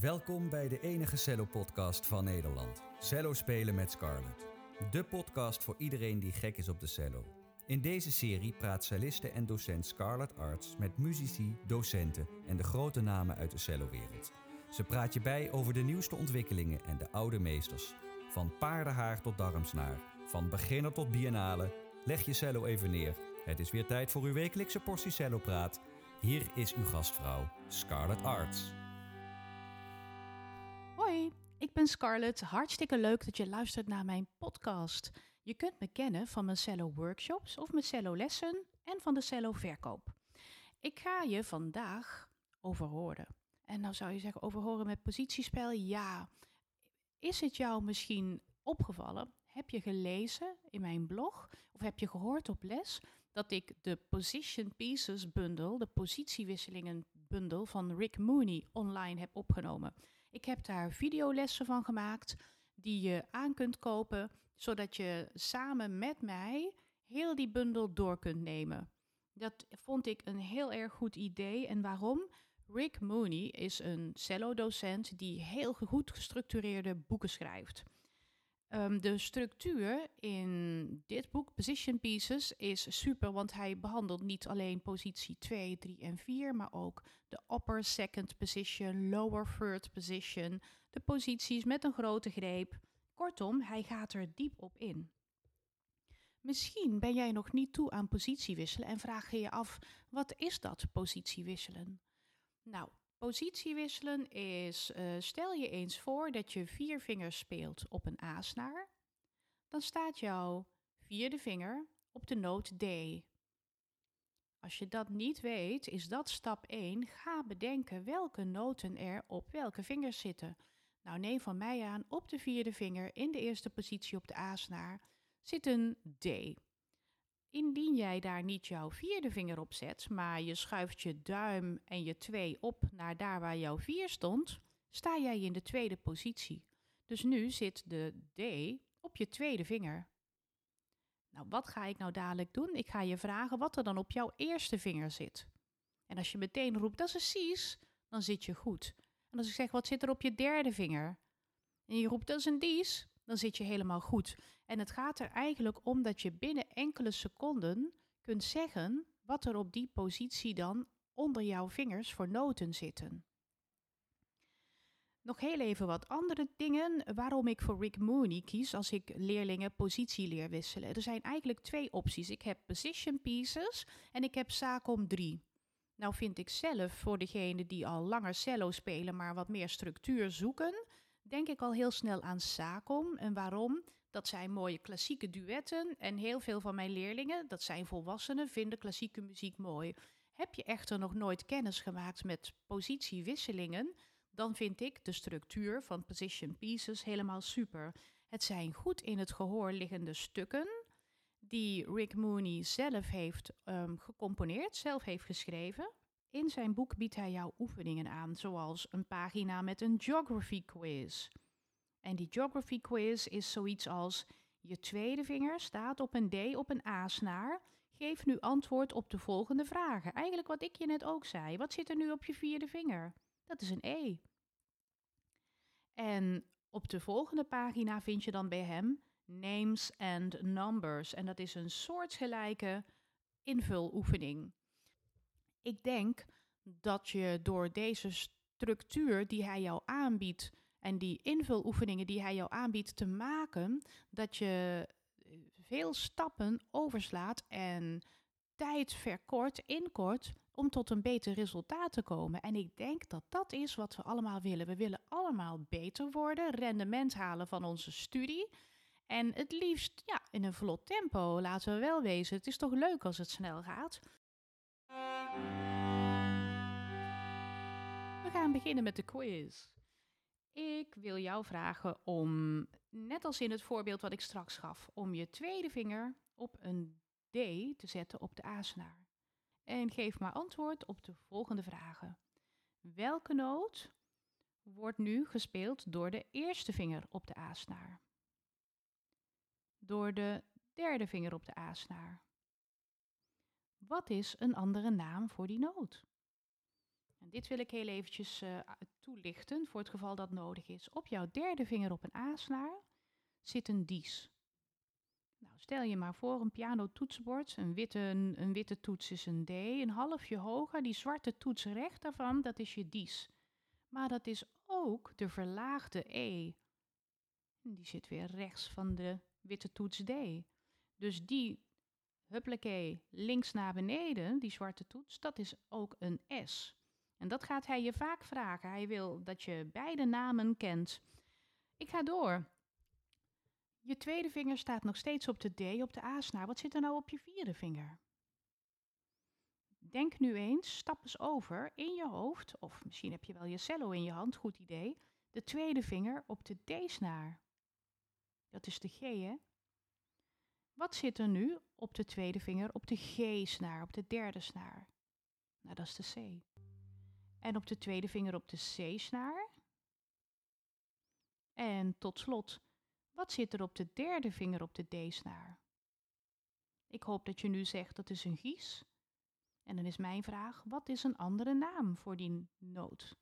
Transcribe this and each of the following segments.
Welkom bij de enige cello-podcast van Nederland. Cello spelen met Scarlett. De podcast voor iedereen die gek is op de cello. In deze serie praat celliste en docent Scarlett Arts met muzici, docenten en de grote namen uit de cellowereld. Ze praat je bij over de nieuwste ontwikkelingen en de oude meesters. Van paardenhaar tot darmsnaar, van beginner tot biennale. Leg je cello even neer. Het is weer tijd voor uw wekelijkse portie cello-praat. Hier is uw gastvrouw, Scarlett Arts. Ben Scarlett. Hartstikke leuk dat je luistert naar mijn podcast. Je kunt me kennen van mijn cello workshops of mijn cello lessen en van de cello verkoop. Ik ga je vandaag overhoren. En nou zou je zeggen, overhoren met positiespel? Ja. Is het jou misschien opgevallen? Heb je gelezen in mijn blog of heb je gehoord op les dat ik de Position Pieces bundle, de positiewisselingen bundel van Rick Mooney online heb opgenomen? Ik heb daar videolessen van gemaakt die je aan kunt kopen, zodat je samen met mij heel die bundel door kunt nemen. Dat vond ik een heel erg goed idee. En waarom? Rick Mooney is een cello-docent die heel goed gestructureerde boeken schrijft. Um, de structuur in dit boek, Position Pieces, is super, want hij behandelt niet alleen positie 2, 3 en 4, maar ook de upper second position, lower third position, de posities met een grote greep. Kortom, hij gaat er diep op in. Misschien ben jij nog niet toe aan positiewisselen en vraag je je af: wat is dat positiewisselen? Nou, Positiewisselen is, uh, stel je eens voor dat je vier vingers speelt op een A-snaar. Dan staat jouw vierde vinger op de noot D. Als je dat niet weet, is dat stap 1. Ga bedenken welke noten er op welke vingers zitten. Nou, neem van mij aan, op de vierde vinger in de eerste positie op de A-snaar zit een D. Indien jij daar niet jouw vierde vinger op zet, maar je schuift je duim en je twee op naar daar waar jouw vier stond, sta jij in de tweede positie. Dus nu zit de D op je tweede vinger. Nou, wat ga ik nou dadelijk doen? Ik ga je vragen wat er dan op jouw eerste vinger zit. En als je meteen roept, dat is een Cs, dan zit je goed. En als ik zeg, wat zit er op je derde vinger? En je roept, dat is een Ds, dan zit je helemaal goed. En het gaat er eigenlijk om dat je binnen enkele seconden kunt zeggen wat er op die positie dan onder jouw vingers voor noten zitten. Nog heel even wat andere dingen waarom ik voor Rick Mooney kies als ik leerlingen positie leer wisselen. Er zijn eigenlijk twee opties. Ik heb position pieces en ik heb Sacom 3. Nou vind ik zelf voor degenen die al langer cello spelen, maar wat meer structuur zoeken, denk ik al heel snel aan Sacom. En waarom? Dat zijn mooie klassieke duetten en heel veel van mijn leerlingen, dat zijn volwassenen, vinden klassieke muziek mooi. Heb je echter nog nooit kennis gemaakt met positiewisselingen, dan vind ik de structuur van position pieces helemaal super. Het zijn goed in het gehoor liggende stukken die Rick Mooney zelf heeft um, gecomponeerd, zelf heeft geschreven. In zijn boek biedt hij jou oefeningen aan, zoals een pagina met een geography quiz. En die geography quiz is zoiets als: je tweede vinger staat op een D op een A-snaar. Geef nu antwoord op de volgende vragen. Eigenlijk wat ik je net ook zei. Wat zit er nu op je vierde vinger? Dat is een E. En op de volgende pagina vind je dan bij hem names and numbers. En dat is een soortgelijke invuloefening. Ik denk dat je door deze structuur die hij jou aanbiedt en die invuloefeningen die hij jou aanbiedt te maken, dat je eh, veel stappen overslaat en tijd verkort, inkort om tot een beter resultaat te komen. En ik denk dat dat is wat we allemaal willen. We willen allemaal beter worden, rendement halen van onze studie. En het liefst ja, in een vlot tempo, laten we wel wezen. Het is toch leuk als het snel gaat. We gaan beginnen met de quiz. Ik wil jou vragen om, net als in het voorbeeld wat ik straks gaf, om je tweede vinger op een D te zetten op de A-snaar. En geef maar antwoord op de volgende vragen. Welke noot wordt nu gespeeld door de eerste vinger op de A-snaar? Door de derde vinger op de A-snaar? Wat is een andere naam voor die noot? En dit wil ik heel eventjes uh, toelichten voor het geval dat nodig is. Op jouw derde vinger op een A-snaar zit een dies. Nou, stel je maar voor een pianotoetsenbord. Een witte, een, witte toets is een D. Een halfje hoger, die zwarte toets recht daarvan, dat is je dies. Maar dat is ook de verlaagde E. Die zit weer rechts van de witte toets D. Dus die, huppelekee, links naar beneden, die zwarte toets, dat is ook een S. En dat gaat hij je vaak vragen. Hij wil dat je beide namen kent. Ik ga door. Je tweede vinger staat nog steeds op de D, op de A-snaar. Wat zit er nou op je vierde vinger? Denk nu eens, stap eens over in je hoofd, of misschien heb je wel je cello in je hand, goed idee, de tweede vinger op de D-snaar. Dat is de G, hè? Wat zit er nu op de tweede vinger op de G-snaar, op de derde snaar? Nou, dat is de C. En op de tweede vinger op de C-snaar. En tot slot, wat zit er op de derde vinger op de D-snaar? Ik hoop dat je nu zegt dat is een gies. En dan is mijn vraag, wat is een andere naam voor die noot?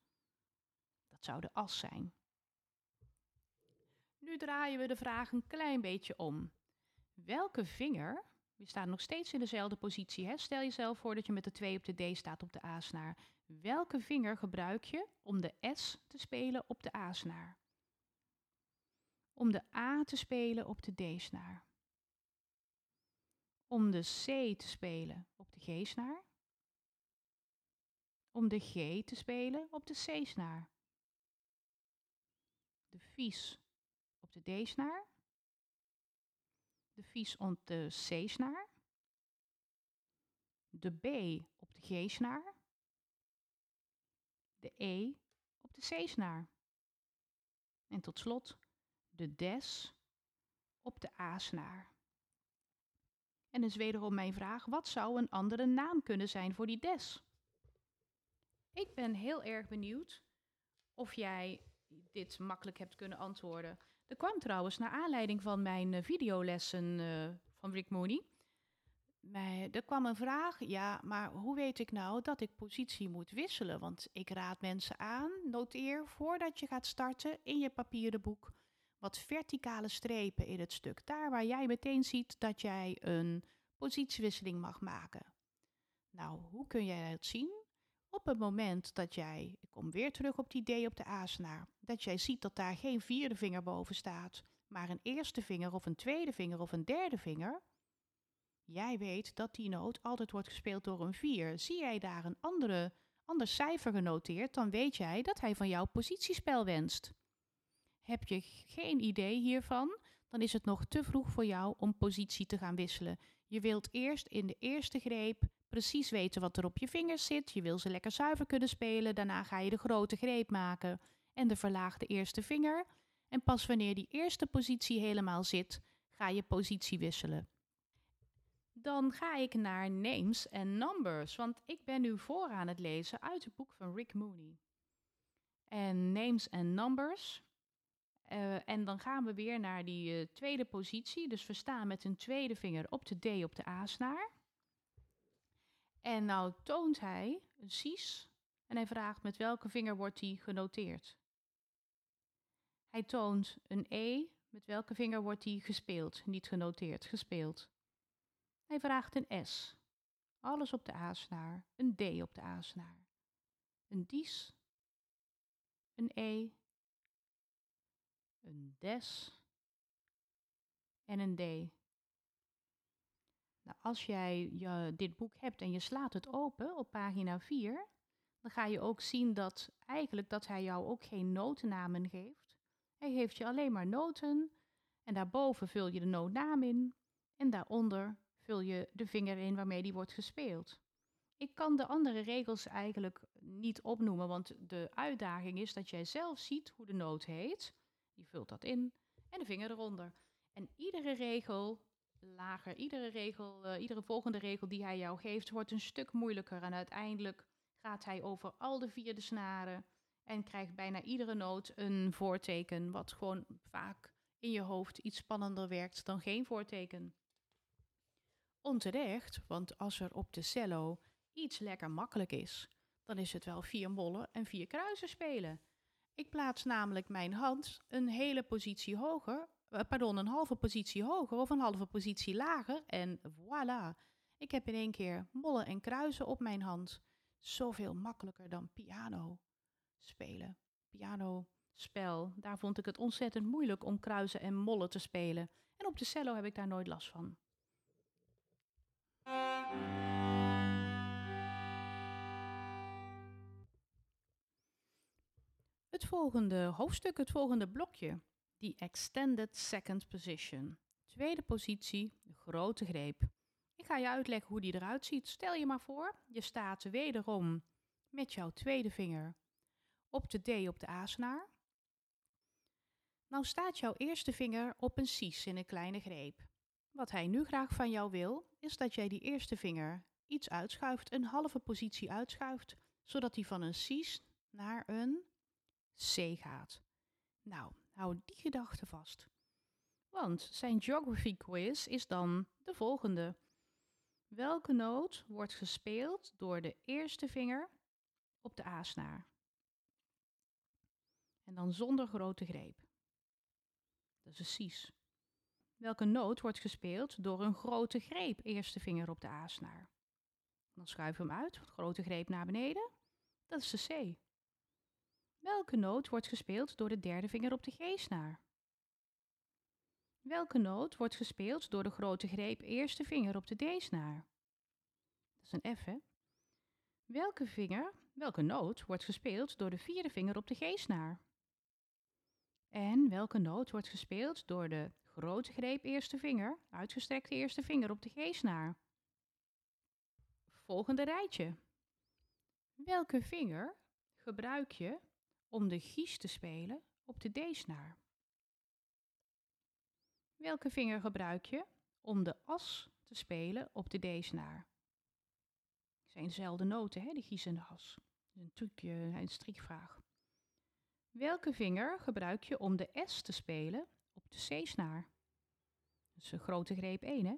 Dat zou de as zijn. Nu draaien we de vraag een klein beetje om. Welke vinger, we staan nog steeds in dezelfde positie, hè? stel jezelf voor dat je met de 2 op de D staat op de A-snaar. Welke vinger gebruik je om de S te spelen op de A-snaar? Om de A te spelen op de D-snaar. Om de C te spelen op de G-snaar. Om de G te spelen op de C-snaar. De vies op de D-snaar. De vies op de C-snaar. De B op de G-snaar de E op de C-snaar. En tot slot de des op de A-snaar. En dus wederom mijn vraag, wat zou een andere naam kunnen zijn voor die des? Ik ben heel erg benieuwd of jij dit makkelijk hebt kunnen antwoorden. Er kwam trouwens naar aanleiding van mijn eh, videolessen uh, van Rick Mooney er kwam een vraag, ja, maar hoe weet ik nou dat ik positie moet wisselen? Want ik raad mensen aan, noteer voordat je gaat starten in je papieren boek wat verticale strepen in het stuk. Daar waar jij meteen ziet dat jij een positiewisseling mag maken. Nou, hoe kun jij dat zien? Op het moment dat jij, ik kom weer terug op die D op de A-snaar, dat jij ziet dat daar geen vierde vinger boven staat, maar een eerste vinger of een tweede vinger of een derde vinger, Jij weet dat die noot altijd wordt gespeeld door een 4. Zie jij daar een andere, ander cijfer genoteerd, dan weet jij dat hij van jou positiespel wenst. Heb je geen idee hiervan, dan is het nog te vroeg voor jou om positie te gaan wisselen. Je wilt eerst in de eerste greep precies weten wat er op je vingers zit. Je wil ze lekker zuiver kunnen spelen. Daarna ga je de grote greep maken en de verlaagde eerste vinger. En pas wanneer die eerste positie helemaal zit, ga je positie wisselen. Dan ga ik naar names en numbers, want ik ben nu voor aan het lezen uit het boek van Rick Mooney. En names en numbers. Uh, en dan gaan we weer naar die uh, tweede positie. Dus we staan met een tweede vinger op de D op de A-snaar. En nou toont hij een Cis en hij vraagt met welke vinger wordt die genoteerd. Hij toont een E, met welke vinger wordt die gespeeld, niet genoteerd, gespeeld. Hij vraagt een S. Alles op de A-snaar. Een D op de A-snaar. Een dies. Een E. Een des. En een D. Nou, als jij dit boek hebt en je slaat het open op pagina 4, dan ga je ook zien dat eigenlijk dat hij jou ook geen notennamen geeft. Hij geeft je alleen maar noten en daarboven vul je de nootnaam in en daaronder vul je de vinger in waarmee die wordt gespeeld. Ik kan de andere regels eigenlijk niet opnoemen, want de uitdaging is dat jij zelf ziet hoe de noot heet. Je vult dat in en de vinger eronder. En iedere regel lager, iedere regel, uh, iedere volgende regel die hij jou geeft, wordt een stuk moeilijker. En uiteindelijk gaat hij over al de vierde snaren en krijgt bijna iedere noot een voorteken, wat gewoon vaak in je hoofd iets spannender werkt dan geen voorteken. Onterecht, want als er op de cello iets lekker makkelijk is, dan is het wel vier mollen en vier kruisen spelen. Ik plaats namelijk mijn hand een hele positie hoger, eh, pardon, een halve positie hoger of een halve positie lager en voilà. Ik heb in één keer mollen en kruisen op mijn hand. Zoveel makkelijker dan piano spelen. Piano spel, daar vond ik het ontzettend moeilijk om kruisen en mollen te spelen. En op de cello heb ik daar nooit last van. Het volgende hoofdstuk, het volgende blokje. The Extended Second Position. Tweede positie, de grote greep. Ik ga je uitleggen hoe die eruit ziet. Stel je maar voor, je staat wederom met jouw tweede vinger op de D op de A-snaar. Nou staat jouw eerste vinger op een cies in een kleine greep. Wat hij nu graag van jou wil, is dat jij die eerste vinger iets uitschuift, een halve positie uitschuift, zodat hij van een cies naar een C gaat. Nou, hou die gedachte vast. Want zijn geography quiz is dan de volgende. Welke noot wordt gespeeld door de eerste vinger op de A-snaar? En dan zonder grote greep. Dat is een cies. Welke noot wordt gespeeld door een grote greep, eerste vinger op de A-snaar? Dan schuiven we hem uit, grote greep naar beneden. Dat is de C. Welke noot wordt gespeeld door de derde vinger op de G-snaar? Welke noot wordt gespeeld door de grote greep eerste vinger op de D-snaar? Dat is een F, hè? Welke vinger, welke noot wordt gespeeld door de vierde vinger op de G-snaar? En welke noot wordt gespeeld door de grote greep eerste vinger, uitgestrekte eerste vinger op de G-snaar? Volgende rijtje. Welke vinger gebruik je om de gies te spelen op de D-snaar? Welke vinger gebruik je om de as te spelen op de D-snaar? Het zijn dezelfde noten, hè, de gies en de as. Een trucje, een strikvraag. Welke vinger gebruik je om de S te spelen op de C-snaar? Dat is een grote greep 1, hè?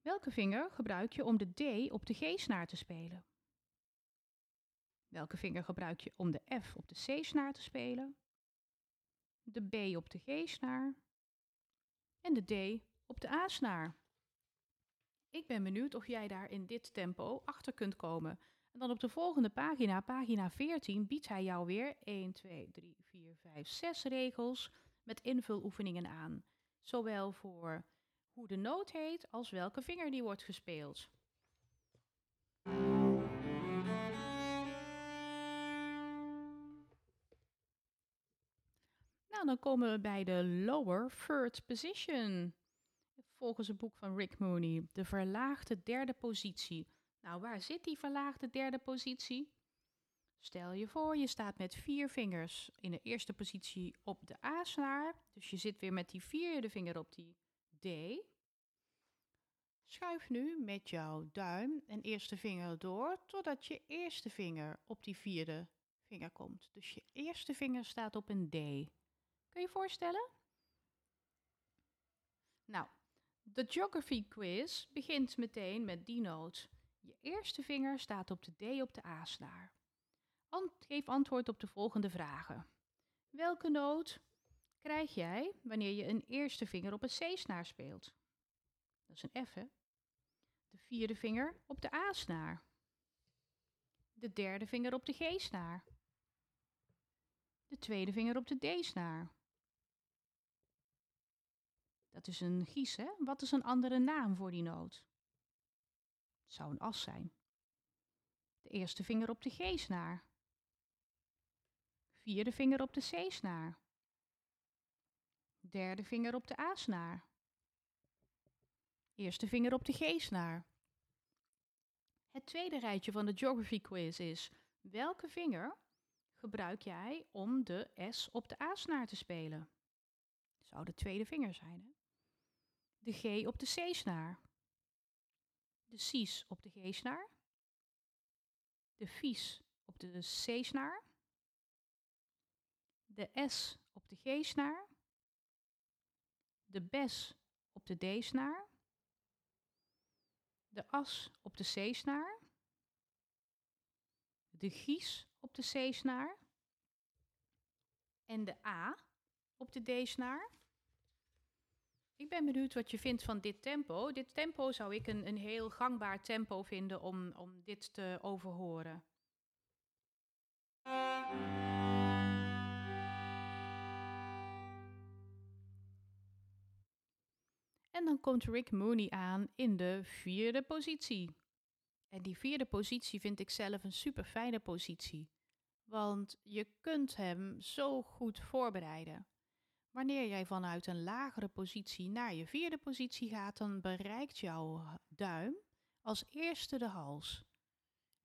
Welke vinger gebruik je om de D op de G-snaar te spelen? Welke vinger gebruik je om de F op de C-snaar te spelen? De B op de G-snaar en de D op de A-snaar. Ik ben benieuwd of jij daar in dit tempo achter kunt komen. En dan op de volgende pagina, pagina 14, biedt hij jou weer 1, 2, 3, 4, 5, 6 regels met invuloefeningen aan. Zowel voor hoe de noot heet als welke vinger die wordt gespeeld. Nou, dan komen we bij de lower third position. Volgens het boek van Rick Mooney, de verlaagde derde positie. Nou, waar zit die verlaagde derde positie? Stel je voor, je staat met vier vingers in de eerste positie op de A-snaar. Dus je zit weer met die vierde vinger op die D. Schuif nu met jouw duim en eerste vinger door totdat je eerste vinger op die vierde vinger komt. Dus je eerste vinger staat op een D. Kun je je voorstellen? Nou, de geography quiz begint meteen met die noot. Je eerste vinger staat op de D op de A-snaar. geef antwoord op de volgende vragen. Welke noot krijg jij wanneer je een eerste vinger op een C-snaar speelt? Dat is een F, hè? De vierde vinger op de A-snaar. De derde vinger op de G-snaar. De tweede vinger op de D-snaar. Dat is een gies, hè? Wat is een andere naam voor die noot? Zou een as zijn. De eerste vinger op de G-snaar. Vierde vinger op de C-snaar. Derde vinger op de A-snaar. Eerste vinger op de G-snaar. Het tweede rijtje van de Geography Quiz is: welke vinger gebruik jij om de S op de A-snaar te spelen? Zou de tweede vinger zijn, hè? De G op de C-snaar de Cies op de G-snaar, de Vies op de C-snaar, de S op de G-snaar, de Bes op de D-snaar, de As op de C-snaar, de gies op de C-snaar en de A op de D-snaar. Ik ben benieuwd wat je vindt van dit tempo. Dit tempo zou ik een, een heel gangbaar tempo vinden om, om dit te overhoren. En dan komt Rick Mooney aan in de vierde positie. En die vierde positie vind ik zelf een super fijne positie. Want je kunt hem zo goed voorbereiden. Wanneer jij vanuit een lagere positie naar je vierde positie gaat, dan bereikt jouw duim als eerste de hals.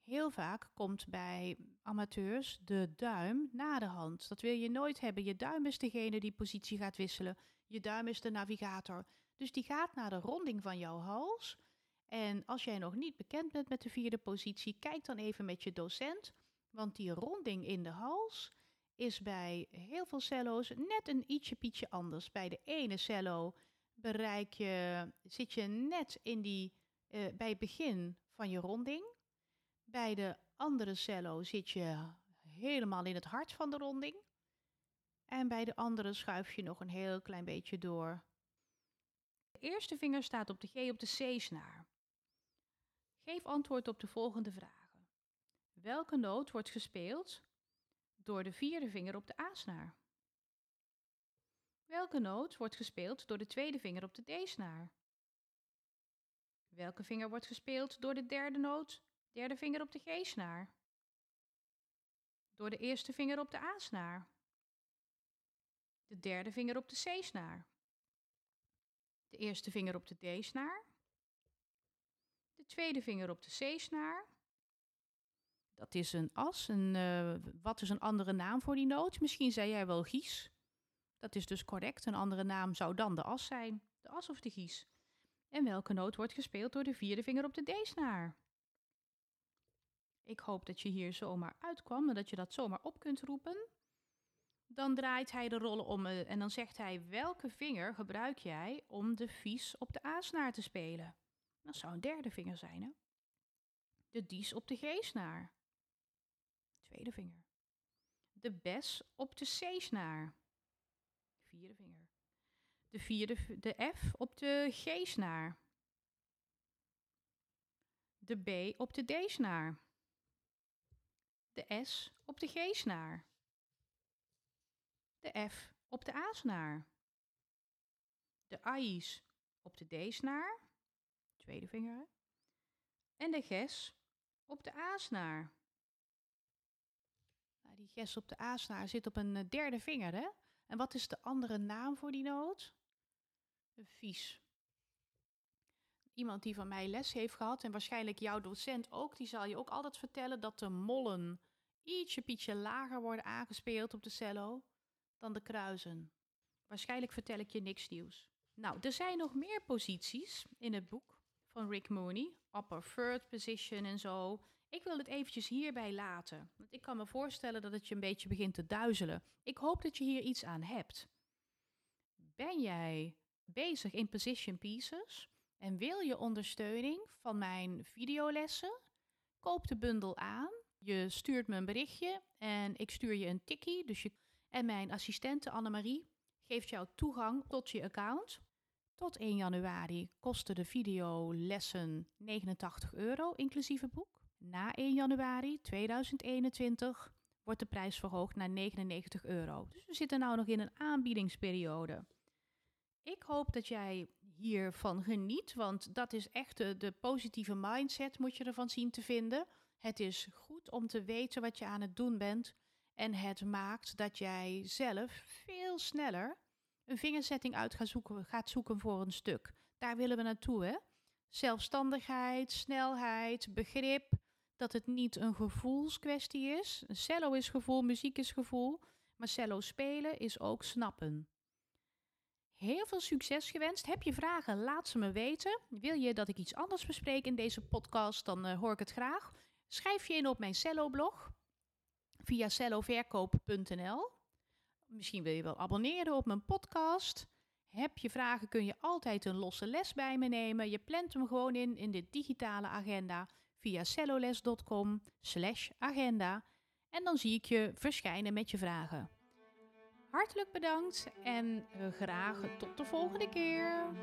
Heel vaak komt bij amateurs de duim na de hand. Dat wil je nooit hebben. Je duim is degene die positie gaat wisselen. Je duim is de navigator. Dus die gaat naar de ronding van jouw hals. En als jij nog niet bekend bent met de vierde positie, kijk dan even met je docent. Want die ronding in de hals is bij heel veel cello's net een ietsje pietje anders. Bij de ene cello bereik je, zit je net in die, uh, bij het begin van je ronding. Bij de andere cello zit je helemaal in het hart van de ronding. En bij de andere schuif je nog een heel klein beetje door. De eerste vinger staat op de G op de C-snaar. Geef antwoord op de volgende vragen. Welke noot wordt gespeeld door de vierde vinger op de A-snaar? Welke noot wordt gespeeld door de tweede vinger op de D-snaar? Welke vinger wordt gespeeld door de derde noot, derde vinger op de G-snaar? Door de eerste vinger op de A-snaar? De derde vinger op de C-snaar? De eerste vinger op de D-snaar? De tweede vinger op de C-snaar? Dat is een as. Een, uh, wat is een andere naam voor die noot? Misschien zei jij wel gies. Dat is dus correct. Een andere naam zou dan de as zijn. De as of de gies. En welke noot wordt gespeeld door de vierde vinger op de D-snaar? Ik hoop dat je hier zomaar uitkwam en dat je dat zomaar op kunt roepen. Dan draait hij de rollen om uh, en dan zegt hij: welke vinger gebruik jij om de vies op de A-snaar te spelen? Dat zou een derde vinger zijn, hè? De dies op de G-snaar. Tweede vinger. De bes op de C-snaar. Vierde vinger. De, vierde, de F op de G-snaar. De B op de D-snaar. De S op de G-snaar. De F op de A-snaar. De A's op de D-snaar. Tweede vinger. En de Ges op de A-snaar. Die ges op de A-snaar zit op een eh, derde vinger, hè? En wat is de andere naam voor die noot? De vies. Iemand die van mij les heeft gehad, en waarschijnlijk jouw docent ook, die zal je ook altijd vertellen dat de mollen ietsje pietje lager worden aangespeeld op de cello dan de kruisen. Waarschijnlijk vertel ik je niks nieuws. Nou, er zijn nog meer posities in het boek van Rick Mooney. Upper third position en zo. Ik wil het eventjes hierbij laten. Want ik kan me voorstellen dat het je een beetje begint te duizelen. Ik hoop dat je hier iets aan hebt. Ben jij bezig in position pieces en wil je ondersteuning van mijn videolessen? Koop de bundel aan. Je stuurt me een berichtje en ik stuur je een tikkie. Dus je, en mijn assistente Annemarie geeft jou toegang tot je account. Tot 1 januari kosten de videolessen 89 euro, inclusief het boek. Na 1 januari 2021 wordt de prijs verhoogd naar 99 euro. Dus we zitten nu nog in een aanbiedingsperiode. Ik hoop dat jij hiervan geniet, want dat is echt de, positieve mindset moet je ervan zien te vinden. Het is goed om te weten wat je aan het doen bent en het maakt dat jij zelf veel sneller een vingerzetting uit gaat zoeken, gaat zoeken voor een stuk. Daar willen we naartoe, hè? Zelfstandigheid, snelheid, begrip, dat het niet een gevoelskwestie is. Een cello is gevoel, muziek is gevoel, maar cello spelen is ook snappen. Heel veel succes gewenst. Heb je vragen? Laat ze me weten. Wil je dat ik iets anders bespreek in deze podcast? Dan uh, hoor ik het graag. Schrijf je in op mijn cello-blog via celloverkoop.nl. Misschien wil je wel abonneren op mijn podcast. Heb je vragen, kun je altijd een losse les bij me nemen. Je plant hem gewoon in in de digitale agenda via celloles.com slash agenda en dan zie ik je verschijnen met je vragen. Hartelijk bedankt en eh, graag tot de volgende keer.